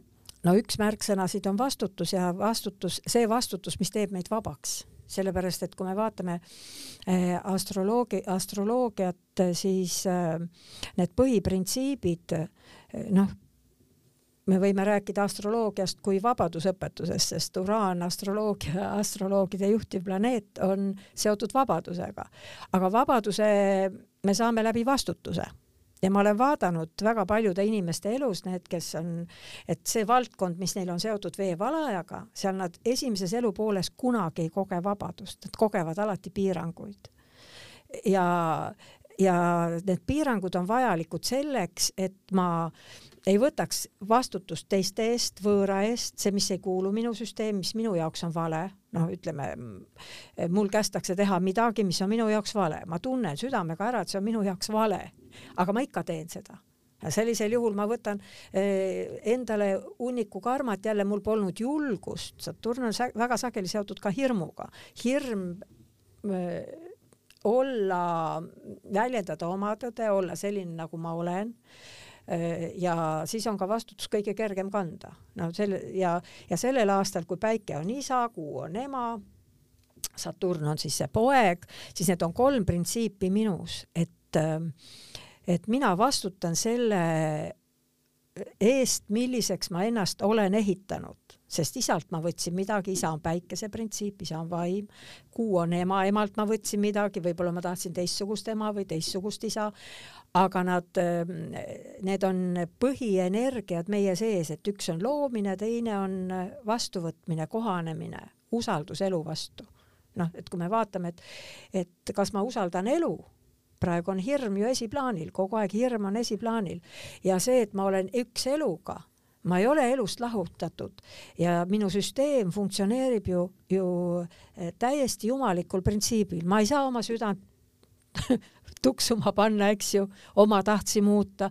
no üks märksõnasid on vastutus ja vastutus, see vastutus, mis teeb meid vabaks, sellepärast et kui me vaatame astroloogi, astroloogiat, siis need põhiprintsiibid, noh, me võime rääkida astroloogiast kui vabadusõpetusest, sest Uraan, astroloogia, astroloogide juhtiv planeet on seotud vabadusega. aga vabaduse me saame läbi vastutuse ja ma olen vaadanud väga paljude inimeste elus, need, kes on, et see valdkond, mis neil on seotud veevalajaga, seal nad esimeses elupooles kunagi ei koge vabadust, nad kogevad alati piiranguid. ja, ja need piirangud on vajalikud selleks, et ma ei võtaks vastutust teiste eest, võõra eest, see, mis ei kuulu minu süsteemi, mis minu jaoks on vale, noh, ütleme, mul kästakse teha midagi, mis on minu jaoks vale, ma tunnen südamega ära, et see on minu jaoks vale. aga ma ikka teen seda. sellisel juhul ma võtan eh, endale hunniku karmat, jälle mul polnud julgust, Saturn on väga sageli seotud ka hirmuga, hirm eh, olla, väljendada oma tõde, olla selline, nagu ma olen ja siis on ka vastutus kõige kergem kanda. no selle ja, ja sellel aastal, kui päike on isa, kuu on ema, Saturn on siis see poeg, siis need on kolm printsiipi minus, et äh, et mina vastutan selle eest, milliseks ma ennast olen ehitanud, sest isalt ma võtsin midagi, isa on päikese printsiip, isa on vaim, kuu on ema, emalt ma võtsin midagi, võib-olla ma tahtsin teistsugust ema või teistsugust isa, aga nad, need on põhienergiad meie sees, et üks on loomine, teine on vastuvõtmine, kohanemine, usaldus elu vastu. noh, et kui me vaatame, et, et kas ma usaldan elu praegu on hirm ju esiplaanil, kogu aeg hirm on esiplaanil. Ja see, et ma olen üks eluga, ma ei ole elust lahutatud. Ja minu süsteem funktsioneerib ju, ju eh, täiesti jumalikul printsiibil, ma ei saa oma südant (laughs) tuksuma panna, eks ju, oma tahtsi muuta.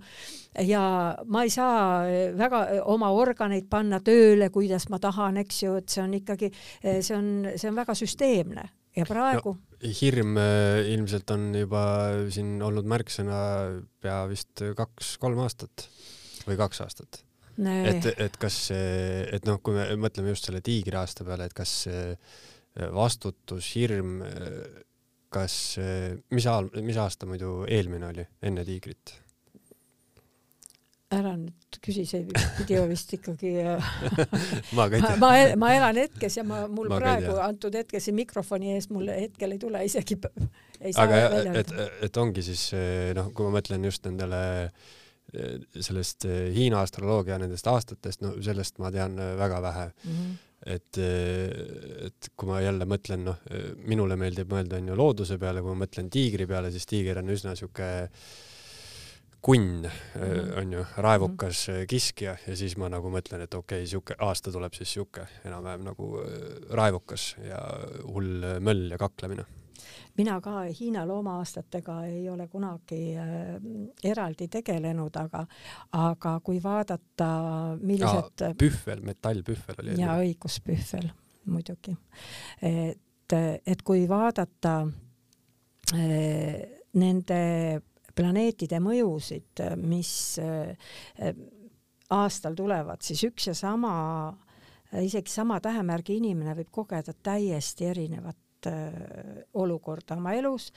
Ja ma ei saa eh, väga eh, oma organeid panna tööle, kuidas ma tahan, eks ju, et see on ikkagi, see on, see on väga süsteemne. Ja praegu no,? Hirm äh, ilmselt on juba siin olnud märksõna pea vist kaks-kolm aastat või kaks aastat. et, et kas, et noh, kui me mõtleme just selle tiigriaasta peale, et kas vastutus, hirm, kas, mis mis aasta muidu eelmine oli enne tiigrit? Ära nüüd küsi, see pidi vist ikkagi (laughs) ma ka ei tea. ma, ma elan hetkes ja ma, mul ma praegu antud hetkel siin mikrofoni ees mul hetkel ei tule isegi ei saa aga et, et ongi siis noh, kui ma mõtlen just nendele sellest Hiina astroloogia nendest aastatest, no sellest ma tean väga vähe mm. -hmm. et, et kui ma jälle mõtlen, noh, minule meeldib mõelda onju looduse peale, kui ma mõtlen tiigri peale, siis tiiger on üsna sihuke äh, kunn mm -hmm. on ju, raevukas mm -hmm. kiskja ja siis ma nagu mõtlen, et okei okay,, sihuke aasta tuleb siis sihuke enam-vähem nagu äh, raevukas ja hull möll ja kaklemine mina ka Hiina looma-aastatega ei ole kunagi äh, eraldi tegelenud, aga, aga kui vaadata, millised. pühvel, metallpühvel oli. ja õigus, pühvel muidugi. et, et kui vaadata äh, nende planeetide mõjusid, mis äh, aastal tulevad, siis üks ja sama, isegi sama tähemärgi inimene võib kogeda täiesti erinevat äh, olukorda oma elus.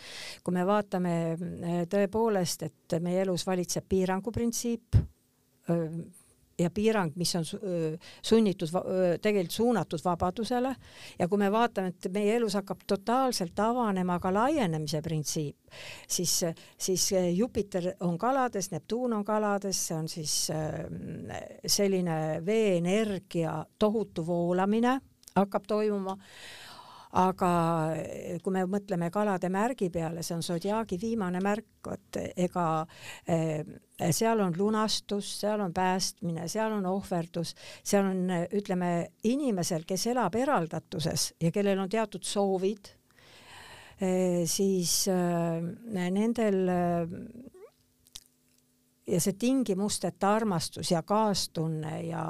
kui me vaatame äh, tõepoolest, et meie elus valitseb piirangu printsiip, ja piirang, mis on sunnitud, tegelikult suunatud vabadusele. Ja kui me vaatame, et meie elus hakkab totaalselt avanema ka laienemise printsiip, siis, siis Jupiter on kalades, Neptuun on kalades, see on siis selline veeenergia tohutu voolamine hakkab toimuma aga eh, kui me mõtleme kalade märgi peale, see on sodiaagi viimane märk, vot ega eh, seal on lunastus, seal on päästmine, seal on ohverdus, seal on, ütleme, inimesel, kes elab eraldatuses ja kellel on teatud soovid, eh, siis nendel ja see tingimusteta armastus ja kaastunne ja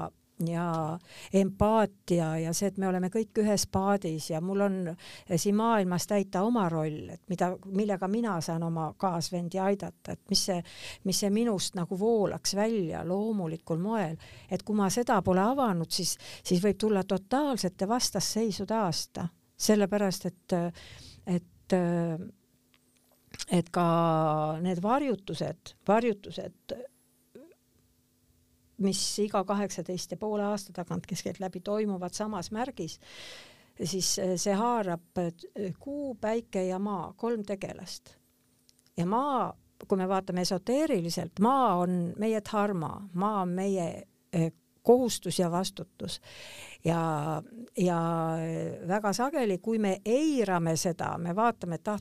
ja empaatia ja see, et me oleme kõik ühes paadis ja mul on siin maailmas täita oma roll, et mida, millega mina saan oma kaasvendi aidata, et mis see, mis see minust nagu voolaks välja loomulikul moel, et kui ma seda pole avanud, siis, siis võib tulla totaalsete vastasseisude aasta, sellepärast et, et et ka need varjutused, varjutused mis iga kaheksateist ja poole aasta tagant keskeltläbi toimuvad samas märgis, siis eh, see haarab eh, kuu, päike ja maa, kolm tegelast. ja maa, kui me vaatame esoteeriliselt, maa on meie dharma, maa on meie eh, kohustus ja vastutus. ja, ja väga sageli, kui me eirame seda, me vaatame, et ah,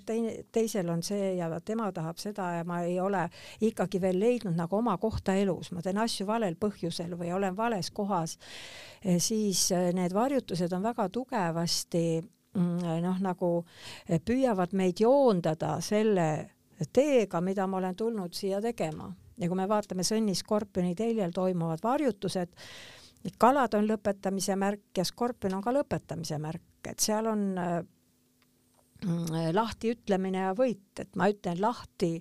teisel on see ja tema tahab seda ja ma ei ole ikkagi veel leidnud nagu oma kohta elus, ma teen asju valel põhjusel või olen vales kohas, eh, siis eh, need varjutused on väga tugevasti mm, noh, nagu eh, püüavad meid joondada selle teega, mida ma olen tulnud siia tegema ja kui me vaatame Sõnni skorpioni teljel toimuvad varjutused, kalad on lõpetamise märk ja skorpion on ka lõpetamise märk, et seal on äh, lahti ütlemine ja võit, et ma ütlen lahti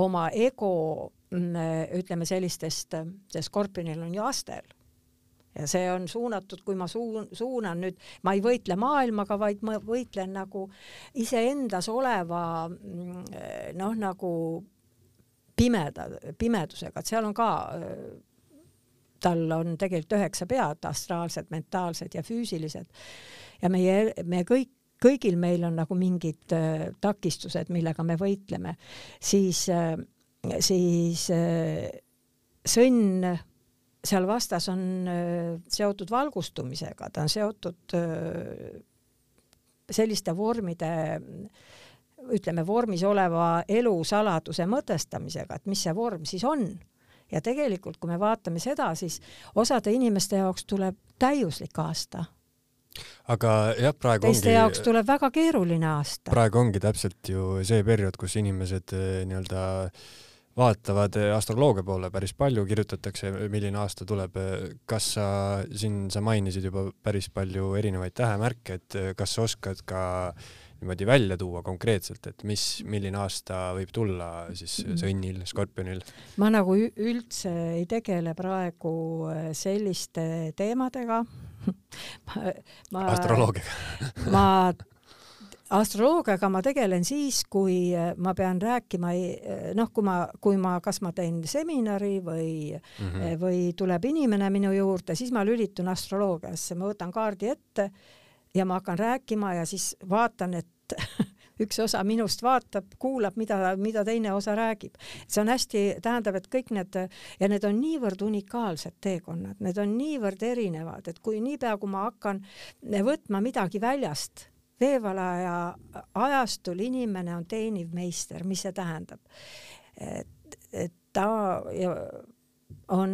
oma ego, mm, ütleme sellistest, see skorpionil on ju astel. Ja see on suunatud, kui ma suun-, suunan nüüd, ma ei võitle maailmaga, vaid ma võitlen nagu iseendas oleva mm, noh, nagu pimeda, pimedusega, et seal on ka, tal on tegelikult üheksa pead, astraalsed, mentaalsed ja füüsilised. ja meie, me kõik, kõigil meil on nagu mingid äh, takistused, millega me võitleme, siis äh,, siis äh, sõnn seal vastas on äh, seotud valgustumisega, ta on seotud äh, selliste vormide äh, ütleme, vormis oleva elu saladuse mõtestamisega, et mis see vorm siis on. ja tegelikult, kui me vaatame seda, siis osade inimeste jaoks tuleb täiuslik aasta. aga jah, praegu teiste ongi, jaoks tuleb väga keeruline aasta. praegu ongi täpselt ju see periood, kus inimesed eh, nii-öelda vaatavad eh, astroloogia poole päris palju, kirjutatakse, milline aasta tuleb. kas sa, siin sa mainisid juba päris palju erinevaid tähemärke, et eh, kas sa oskad ka äh, niimoodi välja tuua konkreetselt, et mis, milline aasta võib tulla siis mm. sõnnil, skorpionil? ma nagu üldse ei tegele praegu äh, selliste teemadega (laughs) ma, astroloogiaga (laughs) ma astroloogiaga ma tegelen siis, kui äh, ma pean rääkima, äh, noh, kui ma, kui ma, kas ma teen seminari või mm, -hmm. või tuleb inimene minu juurde, siis ma lülitun astroloogiasse, ma võtan kaardi ette ja ma hakkan rääkima ja siis vaatan, et (laughs) üks osa minust vaatab, kuulab, mida, mida teine osa räägib. see on hästi, tähendab, et kõik need ja need on niivõrd unikaalsed teekonnad, need on niivõrd erinevad, et kui niipea, kui ma hakkan võtma midagi väljast, veevalaja ajastul inimene on teeniv meister, mis see tähendab? et, et ta ja on,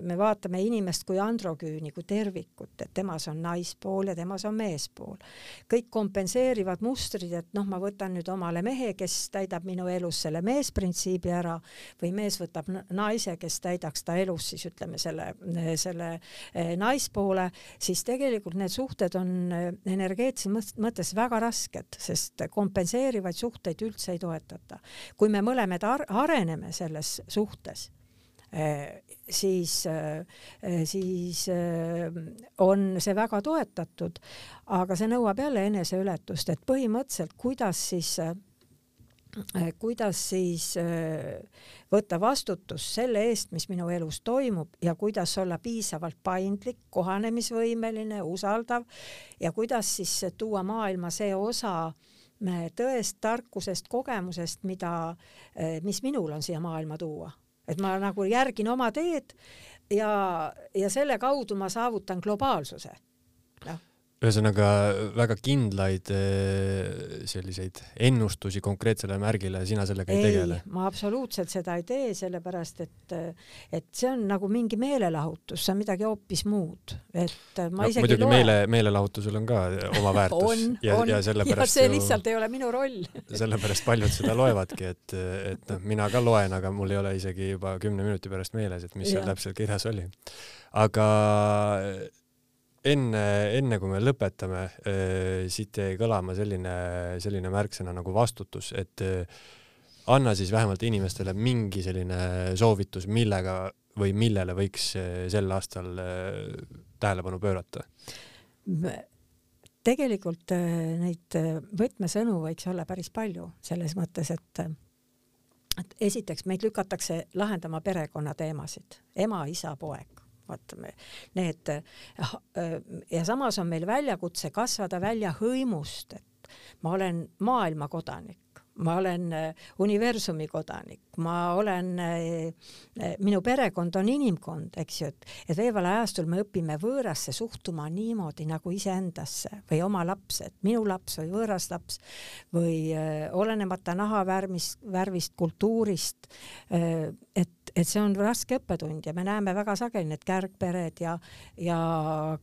me vaatame inimest kui androküüni, kui tervikut, et temas on naispool ja temas on meespool. kõik kompenseerivad mustrid, et noh, ma võtan nüüd omale mehe, kes täidab minu elus selle meesprintsiibi ära või mees võtab naise, kes täidaks ta elus siis ütleme selle, selle eh, naispoole, siis tegelikult need suhted on eh, energeetilises mõttes väga rasked, sest kompenseerivaid suhteid üldse ei toetata. kui me mõlemad areneme selles suhtes Äh, siis, äh, siis äh, on see väga toetatud, aga see nõuab jälle eneseületust, et põhimõtteliselt kuidas siis kuidas siis võtta vastutus selle eest, mis minu elus toimub ja kuidas olla piisavalt paindlik, kohanemisvõimeline, usaldav ja kuidas siis tuua maailma see osa tõest, tarkusest, kogemusest, mida, mis minul on siia maailma tuua et ma nagu järgin oma teed ja, ja selle kaudu ma saavutan globaalsuse. noh ühesõnaga väga kindlaid eh, selliseid ennustusi konkreetsele märgile sina sellega ei, ei tegele? ma absoluutselt seda ei tee, sellepärast et, et see on nagu mingi meelelahutus, see on midagi hoopis muud, et ma no, isegi muidugi loe... meele, meelelahutusel on ka oma väärtus on, ja, ja sellepärast ja see lihtsalt ju... ei ole minu roll sellepärast paljud seda loevadki, et, et noh, mina ka loen, aga mul ei ole isegi juba kümne minuti pärast meeles, et mis ja. seal täpselt kirjas oli. aga enne, enne kui me lõpetame, äh, siit jäi kõlama selline, selline märksõna nagu vastutus, et äh, anna siis vähemalt inimestele mingi selline soovitus, millega või millele võiks äh, sel aastal tähelepanu pöörata? tegelikult neid võtmesõnu võiks olla päris palju selles mõttes, et et esiteks meid lükatakse lahendama perekonnateemasid, ema, isa, poeg vaatame need äh, ja samas on meil väljakutse kasvada välja hõimust, et ma olen maailma kodanik, ma olen äh, universumi kodanik, ma olen, minu perekond on inimkond, eks ju, et, et veevala ajastul me õpime võõrasse suhtuma niimoodi nagu iseendasse või oma laps, et minu laps või võõras laps või olenemata nahavärvist, värvist, kultuurist, et et see on raske õppetund ja me näeme väga sageli need kärgpered ja, ja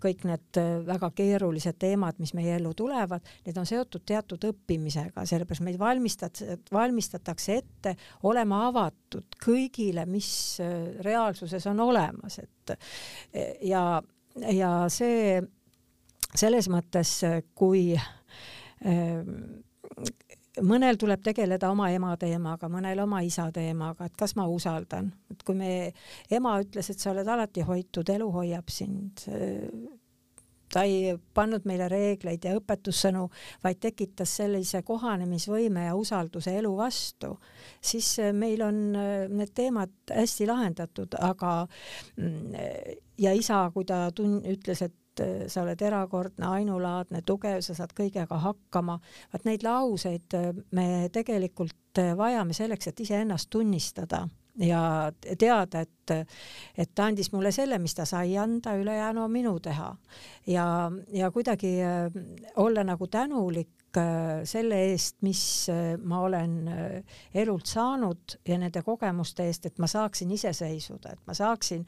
kõik need äh, väga keerulised teemad, mis meie ellu tulevad, need on seotud teatud õppimisega, sellepärast meid valmistat-, valmistatakse ette olema avatud kõigile, mis äh, reaalsuses on olemas, et ja, ja see selles mõttes, kui mõnel tuleb tegeleda oma ema teemaga, mõnel oma isa teemaga, et kas ma usaldan, et kui me, ema ütles, et sa oled alati hoitud, elu hoiab sind. ta ei pannud meile reegleid ja õpetussõnu, vaid tekitas sellise kohanemisvõime ja usalduse elu vastu, siis meil on need teemad hästi lahendatud, aga mm, ja isa, kui ta tun-, ütles, et äh, sa oled erakordne, ainulaadne, tugev, sa saad kõigega hakkama. vaat neid lauseid äh, me tegelikult äh, vajame selleks, et iseennast tunnistada ja teada, et, et ta andis mulle selle, mis ta sai anda, ülejäänu on minu teha. ja, ja kuidagi olla nagu tänulik Äh, selle eest, mis äh, ma olen äh, elult saanud ja nende kogemuste eest, et ma saaksin iseseisvuda, et ma saaksin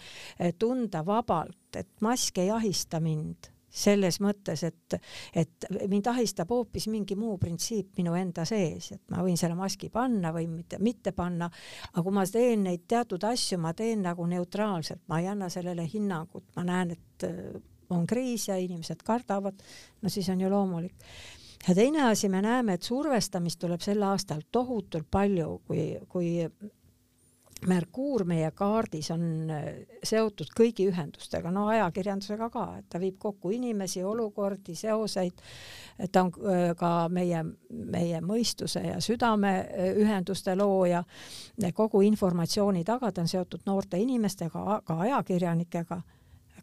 tunda vabalt, et mask ei ahista mind selles mõttes, et, et mind ahistab hoopis mingi muu printsiip minu enda sees, et ma võin selle maski panna või mitte, mitte panna, aga kui ma teen neid teatud asju, ma teen nagu neutraalselt, ma ei anna sellele hinnangut, ma näen, et on kriis ja inimesed kardavad, no siis on ju loomulik ja teine asi, me näeme, et survestamist tuleb sel aastal tohutult palju, kui, kui Merkuur meie kaardis on äh, seotud kõigi ühendustega, no ajakirjandusega ka, et ta viib kokku inimesi, olukordi, seoseid. ta on äh, ka meie, meie mõistuse ja südame äh, ühenduste looja. kogu informatsiooni taga ta on seotud noorte inimestega, ka ajakirjanikega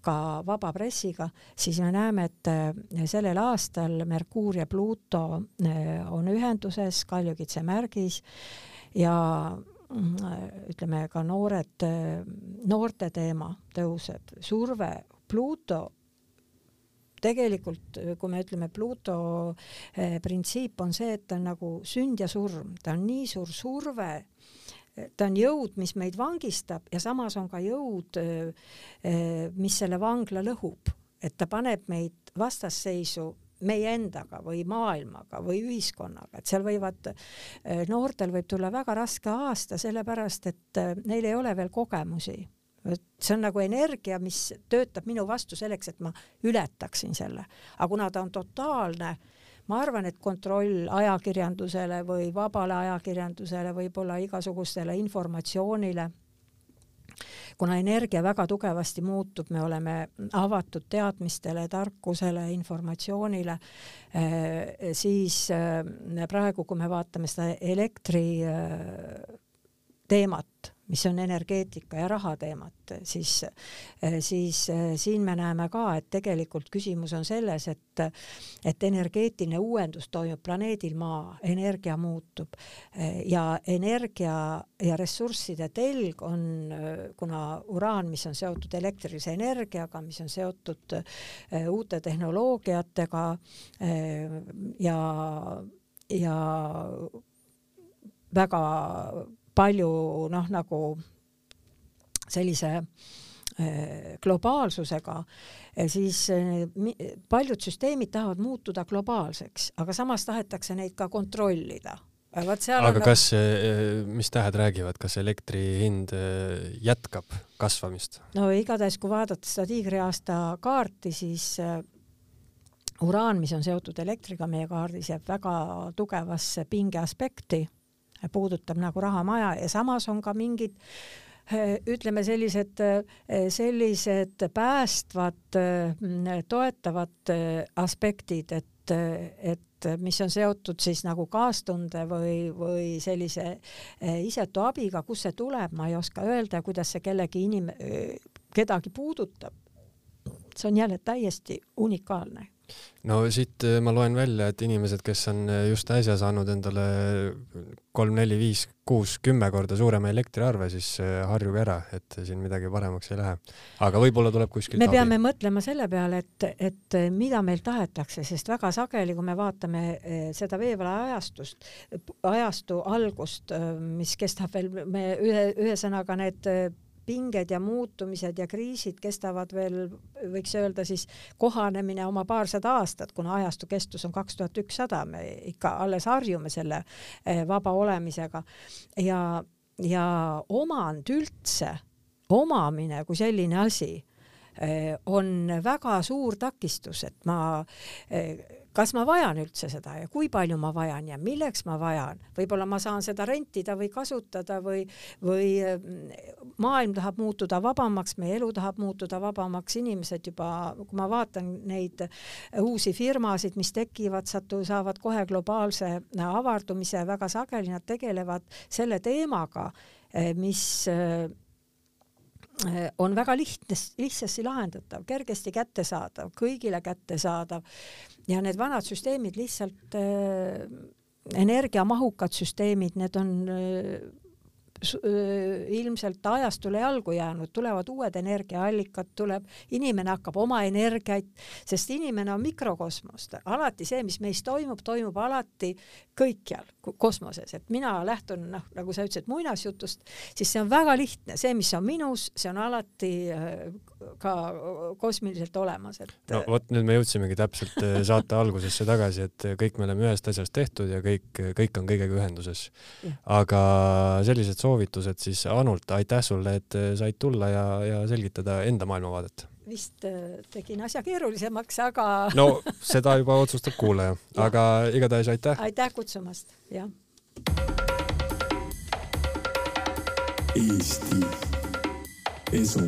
ka vaba pressiga, siis me näeme, et eh, sellel aastal Merkuur ja Pluto eh, on ühenduses Kaljukitse märgis ja mm, ütleme ka noored, noorte teema tõuseb, surve, Pluto tegelikult, kui me ütleme Pluto eh, printsiip on see, et ta on nagu sünd ja surm, ta on nii suur surve ta on jõud, mis meid vangistab ja samas on ka jõud, mis selle vangla lõhub, et ta paneb meid vastasseisu meie endaga või maailmaga või ühiskonnaga, et seal võivad, noortel võib tulla väga raske aasta, sellepärast et neil ei ole veel kogemusi. see on nagu energia, mis töötab minu vastu selleks, et ma ületaksin selle, aga kuna ta on totaalne äh, ma arvan, et kontroll ajakirjandusele või vabale ajakirjandusele, võib-olla igasugustele informatsioonile, kuna energia väga tugevasti muutub, me oleme avatud teadmistele, tarkusele, informatsioonile, eh, siis eh, praegu, kui me vaatame seda elektri eh, teemat, mis on energeetika ja raha teemat, siis, siis siin me näeme ka, et tegelikult küsimus on selles, et, et energeetiline uuendus toimub planeedil Maa, energia muutub. Ja energia ja ressursside telg on, kuna uraan, mis on seotud elektrilise energiaga, mis on seotud uute tehnoloogiatega ja, ja väga palju noh, nagu sellise eh, globaalsusega, siis eh, paljud süsteemid tahavad muutuda globaalseks, aga samas tahetakse neid ka kontrollida. aga on... kas, eh, mis tähed räägivad, kas elektri hind jätkab kasvamist? no igatahes, kui vaadata seda tiigriaasta kaarti, siis uraan, mis on seotud elektriga meie kaardis, jääb väga tugevasse pingeaspekti puudutab nagu rahamaja ja samas on ka mingid eh, ütleme sellised, eh, sellised päästvad, eh, toetavad aspektid, et, et mis on seotud siis nagu kaastunde või, või sellise isetu abiga, kust see tuleb, ma ei oska öelda, kuidas see kellegi inim-, kedagi puudutab. see on jälle täiesti unikaalne no siit äh, ma loen välja, et inimesed, kes on äh, just äsja saanud endale kolm, neli, viis, kuus, kümme korda suurema elektriarve, siis äh, harjuge ära, et siin midagi paremaks ei lähe. aga võib-olla tuleb kuskilt me abi. peame mõtlema selle peale, et, et mida meil tahetakse, sest väga sageli, kui me vaatame seda veevale ajastust, ajastu algust, mis kestab veel, me ühe, ühesõnaga need pinged ja muutumised ja kriisid kestavad veel, võiks öelda siis kohanemine oma paarsada aastat, kuna ajastu kestus on kaks tuhat ükssada, me ikka alles harjume selle eh, vaba olemisega. Ja, ja omand üldse, omamine kui selline asi eh, on väga suur takistus, et ma eh, kas ma vajan üldse seda ja kui palju ma vajan ja milleks ma vajan, võib-olla ma saan seda rentida või kasutada või, või mm, maailm tahab muutuda vabamaks, meie elu tahab muutuda vabamaks, inimesed juba, kui ma vaatan neid uusi firmasid, mis tekivad, satu-, saavad kohe globaalse avardumise, väga sageli nad tegelevad selle teemaga, mis on väga lihtne, lihtsasti lahendatav, kergesti kättesaadav, kõigile kättesaadav. Ja need vanad süsteemid lihtsalt äh, energiamahukad süsteemid, need on äh, ilmselt ajastule jalgu jäänud, tulevad uued energiaallikad, tuleb, inimene hakkab oma energiaid, sest inimene on mikrokosmos, alati see, mis meis toimub, toimub alati kõikjal kosmoses, et mina lähtun noh, nagu sa ütlesid muinasjutust, siis see on väga lihtne, see, mis on minus, see on alati ka kosmiliselt olemas, et. no vot, nüüd me jõudsimegi täpselt saate algusesse tagasi, et kõik me oleme ühest asjast tehtud ja kõik, kõik on kõigega ühenduses. aga sellised soovitused siis Anult, aitäh sulle, et said tulla ja, ja selgitada enda maailmavaadet vist äh, tegin asja keerulisemaks, aga no seda juba otsustab kuulaja, (laughs) aga igatahes aitäh. aitäh kutsumast, jah. Eesti Esu